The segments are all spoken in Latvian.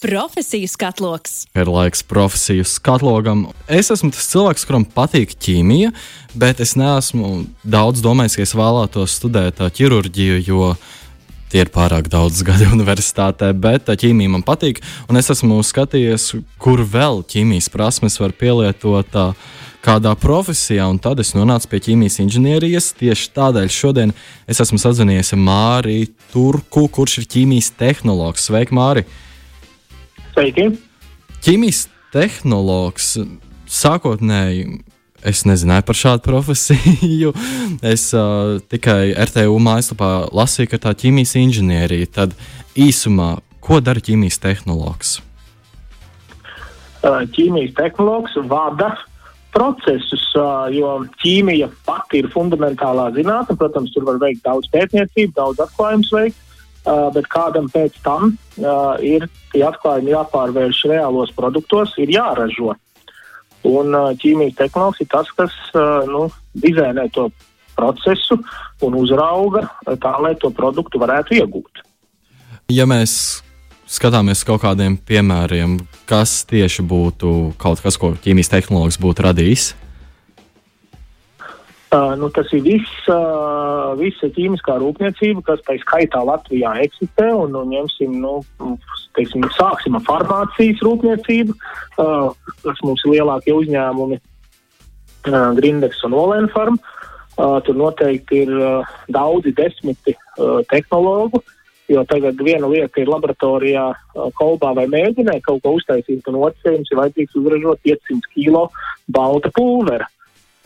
Profesiju skatloks. Ir laiks profesiju skatlogam. Es esmu tas cilvēks, kuram patīk ķīmija, bet es neesmu daudz domājis, ka es vēlētos studēt ķirurģiju, jo tie ir pārāk daudz gadu universitātē, bet ķīmija man patīk. Es esmu skatījies, kur vēl ķīmijas prasmes var pielietot kādā profesijā, un tad es nonācu pie ķīmijas inženierijas. Tieši tādēļ šodien es esmu sazvanījies ar Māriju Turku, kurš ir ķīmijas tehnologs. Sveiki, Mārija! Sveiki! Ķīmijas tehnologs sākotnēji es nezināju par šādu profesiju. Es uh, tikai RTU mājaslapā lasīju, ka tā ir ķīmijas inženierija. Tad īsumā, ko dara ķīmijas tehnologs? Ķīmijas tehnologs vada procesus, jo ķīmija pati ir fundamentālā zinātne. Protams, tur var veikt daudz pētniecību, daudz atklājumu veikt. Uh, bet kādam pēc tam uh, ir tie atklājumi jāpārvērš reālos produktos, ir jāražo. Un uh, ķīmijas tehnologs ir tas, kas nu, dizainē to procesu un uzrauga tā, lai to produktu varētu iegūt. Ja mēs skatāmies kaut kādiem piemēriem, kas tieši būtu kaut kas, ko ķīmijas tehnologs būtu radījis? Uh, nu, tas ir viss, uh, visa ķīmiskā rūpniecība, kas tā skaitā Latvijā eksistē. Un, un ņemsim, nu, teiksim, sāksim ar farmācijas rūpniecību, uh, kas mums ir lielākie uzņēmumi uh, Grindex un Olenfarm. Uh, tur noteikti ir uh, daudzi desmiti uh, tehnologu, jo tagad viena lieta ir laboratorijā uh, kolbā vai mēģinē kaut ko uztaisīt, un otrs jums ir vajadzīgs uzražot 500 kilo balta pulvera.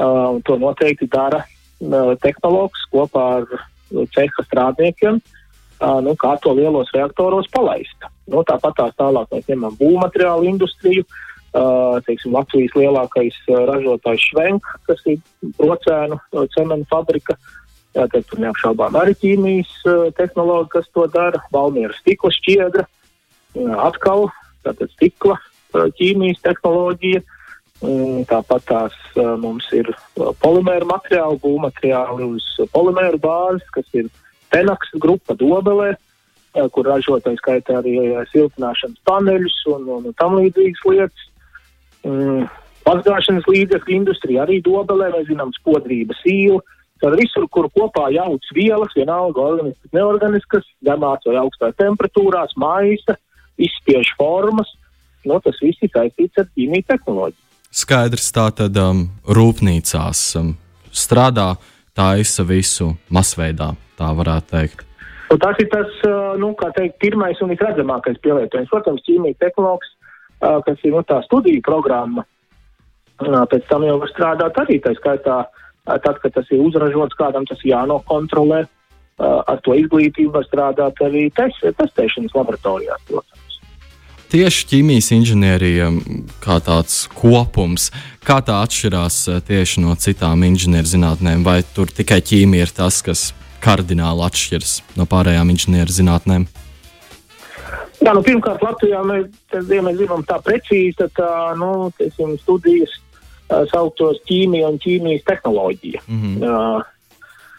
Uh, to noteikti dara uh, tehnologs kopā ar uh, ceha strādniekiem, uh, nu, kā to lielos reaktoros palaist. Nu, tāpat tās tālāk mēs ņemam būvmateriālu industriju. Uh, teiksim, Latvijas lielākais uh, ražotājs Švenk, kas ir procēnu uh, cementu fabrika. Jā, tad tur neapšaubām arī ķīmijas uh, tehnoloģija, kas to dara. Valmiera stikla šķiedra, uh, atkal tātad stikla uh, ķīmijas tehnoloģija. Tāpat tās mums ir polimēra materiāli, būvmateriāli uz polimēru bāzes, kas ir Tenaks grupa Dobelē, kur ražotais skaitā arī siltināšanas paneļus un, un, un tam līdzīgas lietas. Mazgāšanas līdzekļu industrija arī Dobelē, mēs zinām, spodrības īla. Tad visur, kur kopā jauc vielas, vienalga organiskas, neorganiskas, zemās vai augstās temperatūrās, maisa, izspiež formas, no tas viss ir saistīts ar ķīmiju tehnoloģiju. Skaidrs, tā tad um, rūpnīcās um, strādā, taisa visu masveidā, tā varētu teikt. Un tas ir tas, uh, nu, kā teikt, pirmais un visredzamākais pielietojums. Protams, ķīmija tehnologs, uh, kas ir nu, tā studiju programma, uh, pēc tam jau var strādāt arī tā skaitā, tad, kad tas ir uzražots kādam, tas jānokontrolē. Ar to izglītību var strādāt arī test, testēšanas laboratorijās, protams tieši ķīmijas inženierija kā tāds kopums, kā tā atšķirās eh, tieši no citām inženierzinātnēm, vai tur tikai ķīmija ir tas, kas kardināli atšķiras no pārējām inženierzinātnēm? Jā, nu, pirmkārt, Latvijā mēs, ja mēs gribam tā precīzi, tad tā, nu, tiesim, studijas uh, sauktos ķīmija un ķīmijas tehnoloģija. Mm -hmm. uh,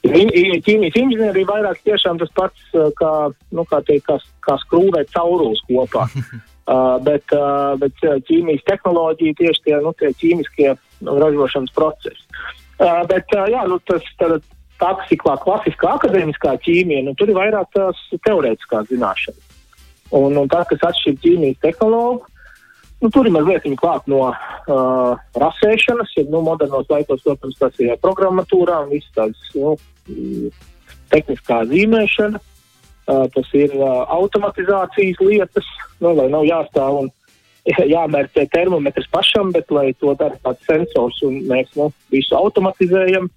Ķīmijas inženierija vairāk tiešām tas pats, kā, nu, kā, teikt, kā, kā skrūvēt caurules kopā. Uh, bet, uh, bet ķīmijas tehnoloģija tieši tie, nu, tie ķīmiskie nu, ražošanas procesi. Uh, bet, uh, jā, nu, tas tā, tā kā klasiskā akadēmiskā ķīmija, nu, tur ir vairāk tās teorētiskās zināšanas. Un, un tas, kas atšķir ķīmijas tehnologu, nu, tur ir mazliet klāt no uh, rasēšanas, ja nu, modernos laikos, protams, tas ir programmatūrā un viss tāds nu, tehniskā zīmēšana. Tas ir automatizācijas lietas, nu, lai nav jāstāv un jāmērķē termometrs pašam, bet lai to dara tāds sensors un mēs nu, visu automatizējam.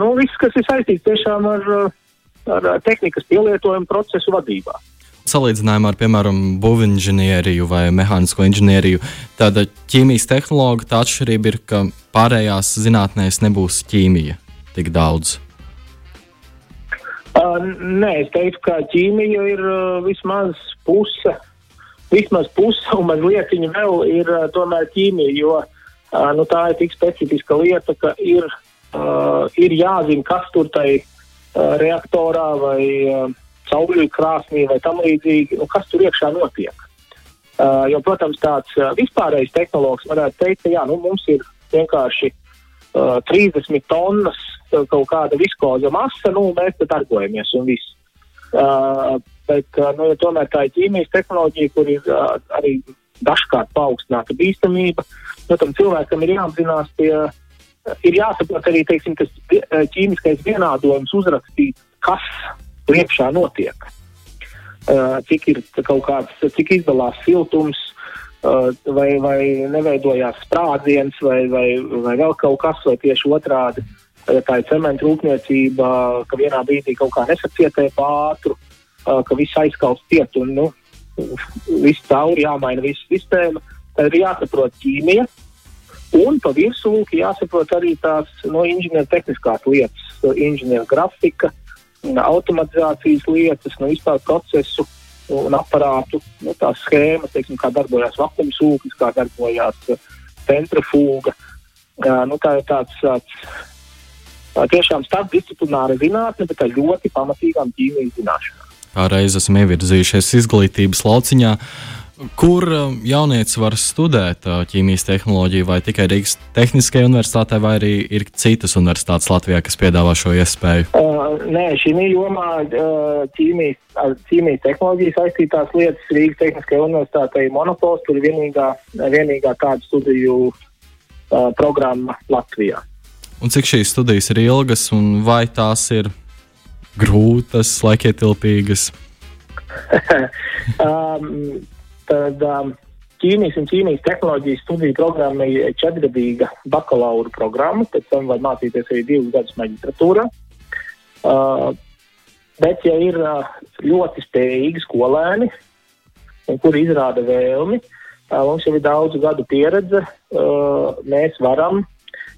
Nu, viss, kas ir saistīts tiešām ar, ar tehnikas pielietojumu procesu vadībā. Salīdzinājumā ar, piemēram, būvinženieriju vai mehānisko inženieriju, tad ķīmijas tehnoloģija tā atšķirība ir, ka pārējās zinātnēs nebūs ķīmija tik daudz. Uh, nē, es teiktu, ka ķīmija ir uh, vismaz puse, vismaz puse un mazliet viņa vēl ir uh, tomēr ķīmija, jo uh, nu, tā ir tik specifiska lieta, ka ir, uh, ir jāzina, kas tur tai uh, reaktorā vai uh, caurļu krāsnī vai tam līdzīgi, nu, kas tur iekšā notiek. Uh, jo, protams, tāds uh, vispārējais tehnologs varētu teikt, ka jā, nu, mums ir vienkārši uh, 30 tonnas kaut kāda viskoza masa, nu, mēs te darbojamies un viss. Uh, bet, uh, nu, ja tomēr tā ir ķīmijas tehnoloģija, kur ir uh, arī dažkārt paaugstināta bīstamība, nu, tam cilvēkam ir jāapzinās pie, ir jāsaprot arī, teiksim, tas ķīmiskais vienādojums uzrakstīt, kas priekšā notiek. Uh, cik ir kaut kāds, cik izdalās siltums, uh, vai, vai neveidojās sprādziens, vai, vai, vai vēl kaut kas, vai tieši otrādi. Ja tā ir cementa rūpniecība, ka vienā brīdī kaut kā nesacietē pāri, uh, ka viss aizkals ciet un nu, viss cauri jāmaina visa sistēma. Tad ir jāsaprot ķīmija, un pa virsmu jāsaprot arī tās no inženiertehniskās lietas, inženieru grafika, uh, automatizācijas lietas, no vispār procesu un aparātu, nu, tās schēmas, teiksim, kā darbojās vakums ūknis, kā darbojās uh, centrifūga. Nu, tā ir tāds, tāds tiešām starpdisciplināra zinātne, bet ar ļoti pamatīgām ķīmijas zināšanām. Kā reiz esam ievirzījušies izglītības lauciņā. Uh, Kur um, jaunietis var studēt uh, ķīmijas tehnoloģiju, vai tikai Rīgas Tehniskajā universitātē, vai arī ir citas universitātes Latvijā, kas piedāvā šo iespēju? Uh, nē, šī jomā uh, ķīmijas, ar ķīmijas tehnoloģiju saistītās lietas Rīgas Tehniskajā universitātē ir monopols. Tur ir vienīgā, vienīgā tāda studiju uh, programma Latvijā. Un cik šīs studijas ir ilgas, un vai tās ir grūtas, laikietilpīgas? um, Tad um, ķīmijas un ķīmijas tehnoloģijas studiju programma ir četrgadīga bakalaura programma, pēc tam var mācīties arī divus gadus maģistratūrā. Uh, bet, ja ir uh, ļoti spējīgi skolēni, kuri izrāda vēlmi, uh, mums jau ir daudzu gadu pieredze, uh, mēs varam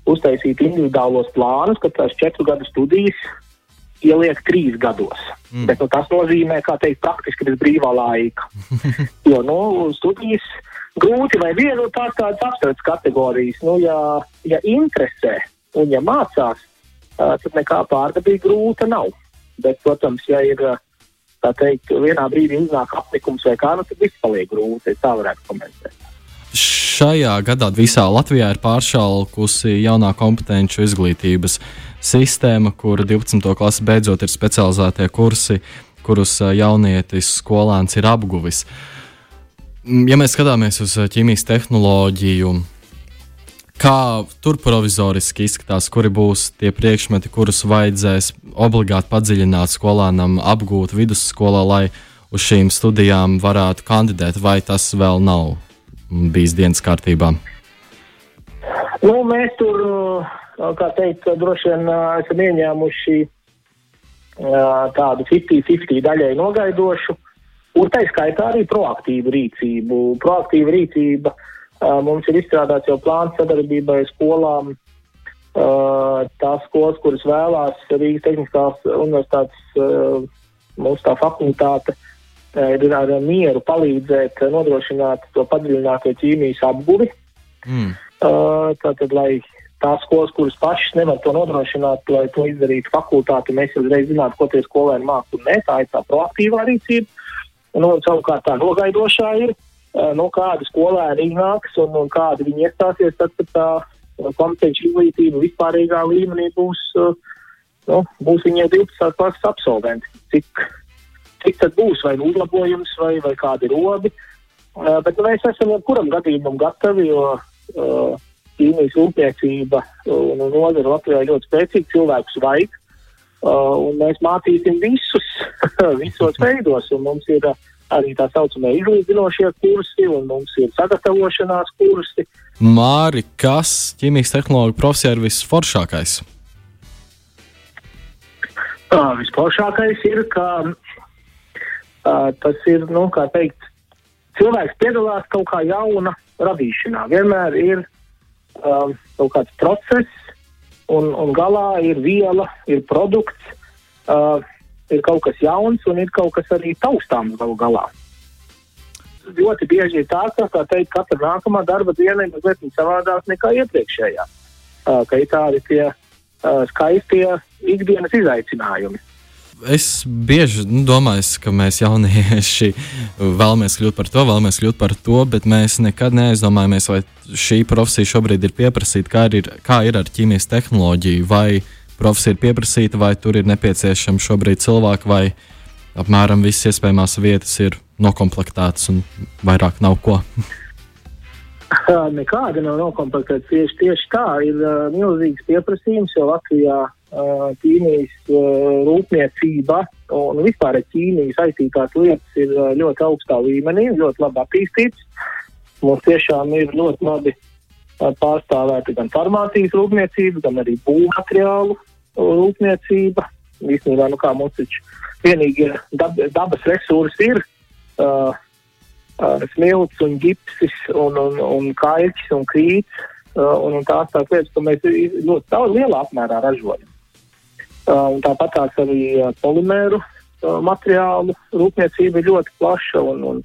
uztaisīt individuālos plānus, ka tās četru gadu studijas ieliek trīs gados. Mm. Bet nu, tas nozīmē, kā teikt, praktiski bez brīvā laika. jo nu, studijas grūti vai viegli tās tādas abstraktas kategorijas. Nu, ja, ja interesē un ja mācās, tad nekā pārdabīgi grūta nav. Bet, protams, ja ir tā teikt, vienā brīdī iznāk apnikums vai kā, nu, tad viss paliek grūti. Tā varētu komentēt. Šajā gadā visā Latvijā ir pāršalkusi jaunā kompetenci izglītības sistēma, kur 12. klase beidzot ir specializētie kursi, kurus jaunietis skolēns ir apguvis. Ja mēs skatāmies uz ķīmijas tehnoloģiju, kā tur provizoriski izskatās, kuri būs tie priekšmeti, kurus vajadzēs obligāti padziļināt skolēnam, apgūt vidusskolā, lai uz šīm studijām varētu kandidēt, vai tas vēl nav bijis dienas kārtībā? Nu, mēs tur kā teikt, droši vien esam ieņēmuši tādu 50-50 daļai nogaidošu, un tā skaitā arī proaktīvu rīcību. Proaktīva rīcība mums ir izstrādāts jau plāns sadarbībai skolām. Tās skolas, kuras vēlās Rīgas Tehniskās universitātes, mūsu tā fakultāte, ir ar mieru palīdzēt nodrošināt to padziļināto ķīmijas apguvi. Mm. Tātad, lai tās skolas, kuras pašas nevar to nodrošināt, lai to izdarītu fakultāti, mēs uzreiz zinātu, ko tie skolēni māca un nē, tā ir tā proaktīvā rīcība. Nu, savukārt tā nogaidošā ir, nu, kādi skolēni iznāks un, un kādi viņi iestāsies, tad, kad tā kompetenci izglītība vispārīgā līmenī būs, nu, būs viņiem 12. klases absolventi. Cik, cik tad būs, vai uzlabojums, vai, vai kādi robi. Bet nu, mēs esam jebkuram gadījumam gatavi, jo uh, ķīmijas rūpniecība un nozara Latvijā ļoti spēcīga, cilvēkus vajag. Uh, un mēs mācīsim visus, visos veidos, un mums ir uh, arī tā saucamie izlīdzinošie kursi, un mums ir sagatavošanās kursi. Māri, kas ķīmijas tehnoloģija profesijā ir visforšākais? Uh, visforšākais ir, ka uh, tas ir, nu, kā teikt, cilvēks piedalās kaut kā jauna radīšanā. Vienmēr ir um, kaut kāds process, un, un galā ir viela, ir produkts, uh, ir kaut kas jauns un ir kaut kas arī taustāms galu galā. Ļoti bieži ir tā, ka, kā teikt, katra nākamā darba diena ir mazliet savādāk nekā iepriekšējā. Uh, ka ir tādi tie uh, skaistie ikdienas izaicinājumi. Es bieži nu, domāju, ka mēs jaunieši vēlamies kļūt par to, vēlamies kļūt par to, bet mēs nekad neaizdomājamies, vai šī profesija šobrīd ir pieprasīta, kā ir, kā ir ar ķīmijas tehnoloģiju, vai profesija ir pieprasīta, vai tur ir nepieciešama šobrīd cilvēki, vai apmēram visas iespējamās vietas ir noklāptas un vairāk nav ko. Nekāda nav noklāpta. Tieši, tieši tā ir uh, milzīgs pieprasījums, jo Latvijā ķīmijas rūpniecība un vispār ar ķīmiju saistītās lietas ir ļoti augstā līmenī, ļoti labi attīstīts. Mums tiešām ir ļoti labi pārstāvēta gan farmācijas rūpniecība, gan arī būvmateriālu rūpniecība. Īstenībā, nu kā mums taču vienīgie dab, dabas resursi ir uh, uh, smilts un ģipsis un, un, un kaļķis un krīts uh, un, un tās tās lietas, ko mēs ļoti daudz lielā apmērā ražojam. Uh, un tāpat tās arī uh, polimēru uh, materiālu rūpniecība ir ļoti plaša un, un,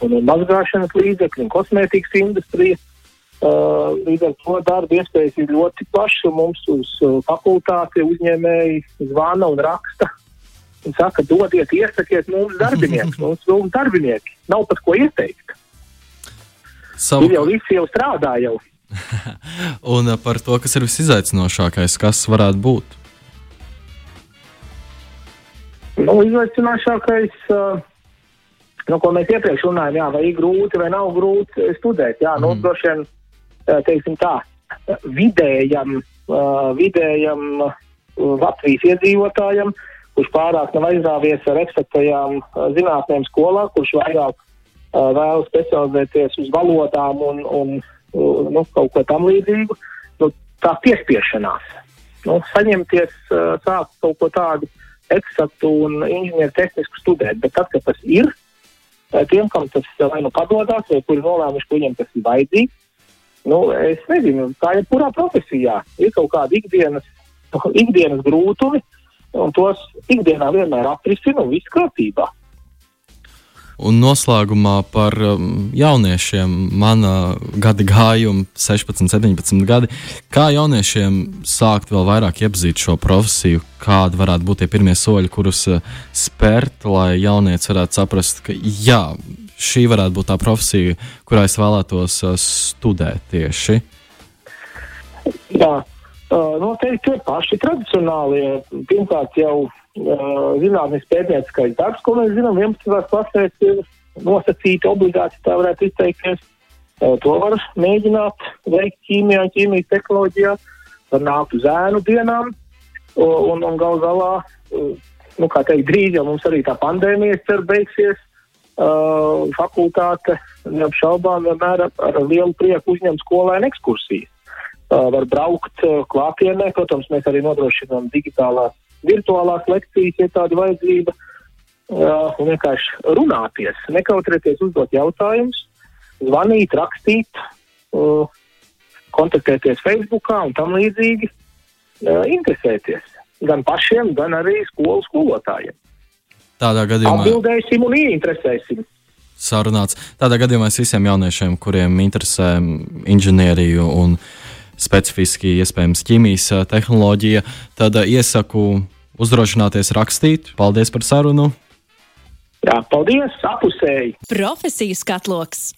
un, un mazgāšanas līdzekļi un kosmētikas industrija. Uh, līdz ar to darba iespējas ir ļoti plašas. Mums uz uh, fakultāti uzņēmēji zvana un raksta. Un saka, dodiet, iesakiet mums darbiniekus. mums mums darbinieki nav pat ko ieteikt. Savu... Ir jau visi jau strādā jau. un par to, kas ir visizaicinošākais, kas varētu būt? Nu, izaicinošākais, uh, nu, ko mēs iepriekš runājām, jā, vai ir grūti vai nav grūti studēt. Jā, nu, mm. nu, droši vien, teiksim tā, vidējam, uh, vidējam Latvijas iedzīvotājam, kurš pārāk nav aizrāvies ar eksaktajām zinātnēm skolā, kurš vairāk vēlas specializēties uz valodām un, un nu, kaut ko tam līdzīgu, nu, tā piespiešanās. Nu, saņemties, sākt kaut ko tādu eksaktu un inženieru tehnisku studēt. Bet tad, kad tas ir, eh, tiem, kam tas vai nu padodas, vai kuri nolēmuši, ka viņiem tas ir vajadzīgs, nu, es nezinu, kā jebkurā profesijā ir kaut kādi ikdienas, ikdienas grūtumi, un tos ikdienā vienmēr atrisina un viss kārtībā. Un noslēgumā par um, jauniešiem, mana gada gājuma, 16, 17 gadi. Kā jauniešiem sākt vēl vairāk iepazīt šo profesiju, kādi varētu būt tie pirmie soļi, kurus uh, spērt, lai jaunieci varētu saprast, ka jā, šī varētu būt tā profesija, kurā es vēlētos uh, studēt tieši? Jā, uh, noteikti tie paši tradicionālie. Pirmkārt, jau zinātnīs pētnieciskais darbs, ko mēs zinām 11. klasēs, ir nosacīti obligāti, tā varētu izteikties. To var mēģināt veikt ķīmijā, ķīmijas tehnoloģijā, var nākt uz ēnu dienām, un, un gal galā, nu, kā teikt, drīz jau mums arī tā pandēmija cer beigsies. Uh, fakultāte neapšaubām vienmēr ar, lielu prieku uzņem skolēnu ekskursijas. Uh, var braukt klātienē, protams, mēs arī nodrošinām digitālās virtuālās lekcijas, ja tāda vajadzība, uh, un vienkārši runāties, nekautrēties uzdot jautājumus, zvanīt, rakstīt, uh, kontaktēties Facebookā un tam līdzīgi, uh, interesēties gan pašiem, gan arī skolu skolotājiem. Tādā gadījumā atbildēsim un ieinteresēsim. Sarunāts. Tādā gadījumā es visiem jauniešiem, kuriem interesē inženieriju un specifiski iespējams ķīmijas tehnoloģija, tad iesaku uzdrošināties rakstīt. Paldies par sarunu! Jā, paldies! Apusēji! Profesijas katloks!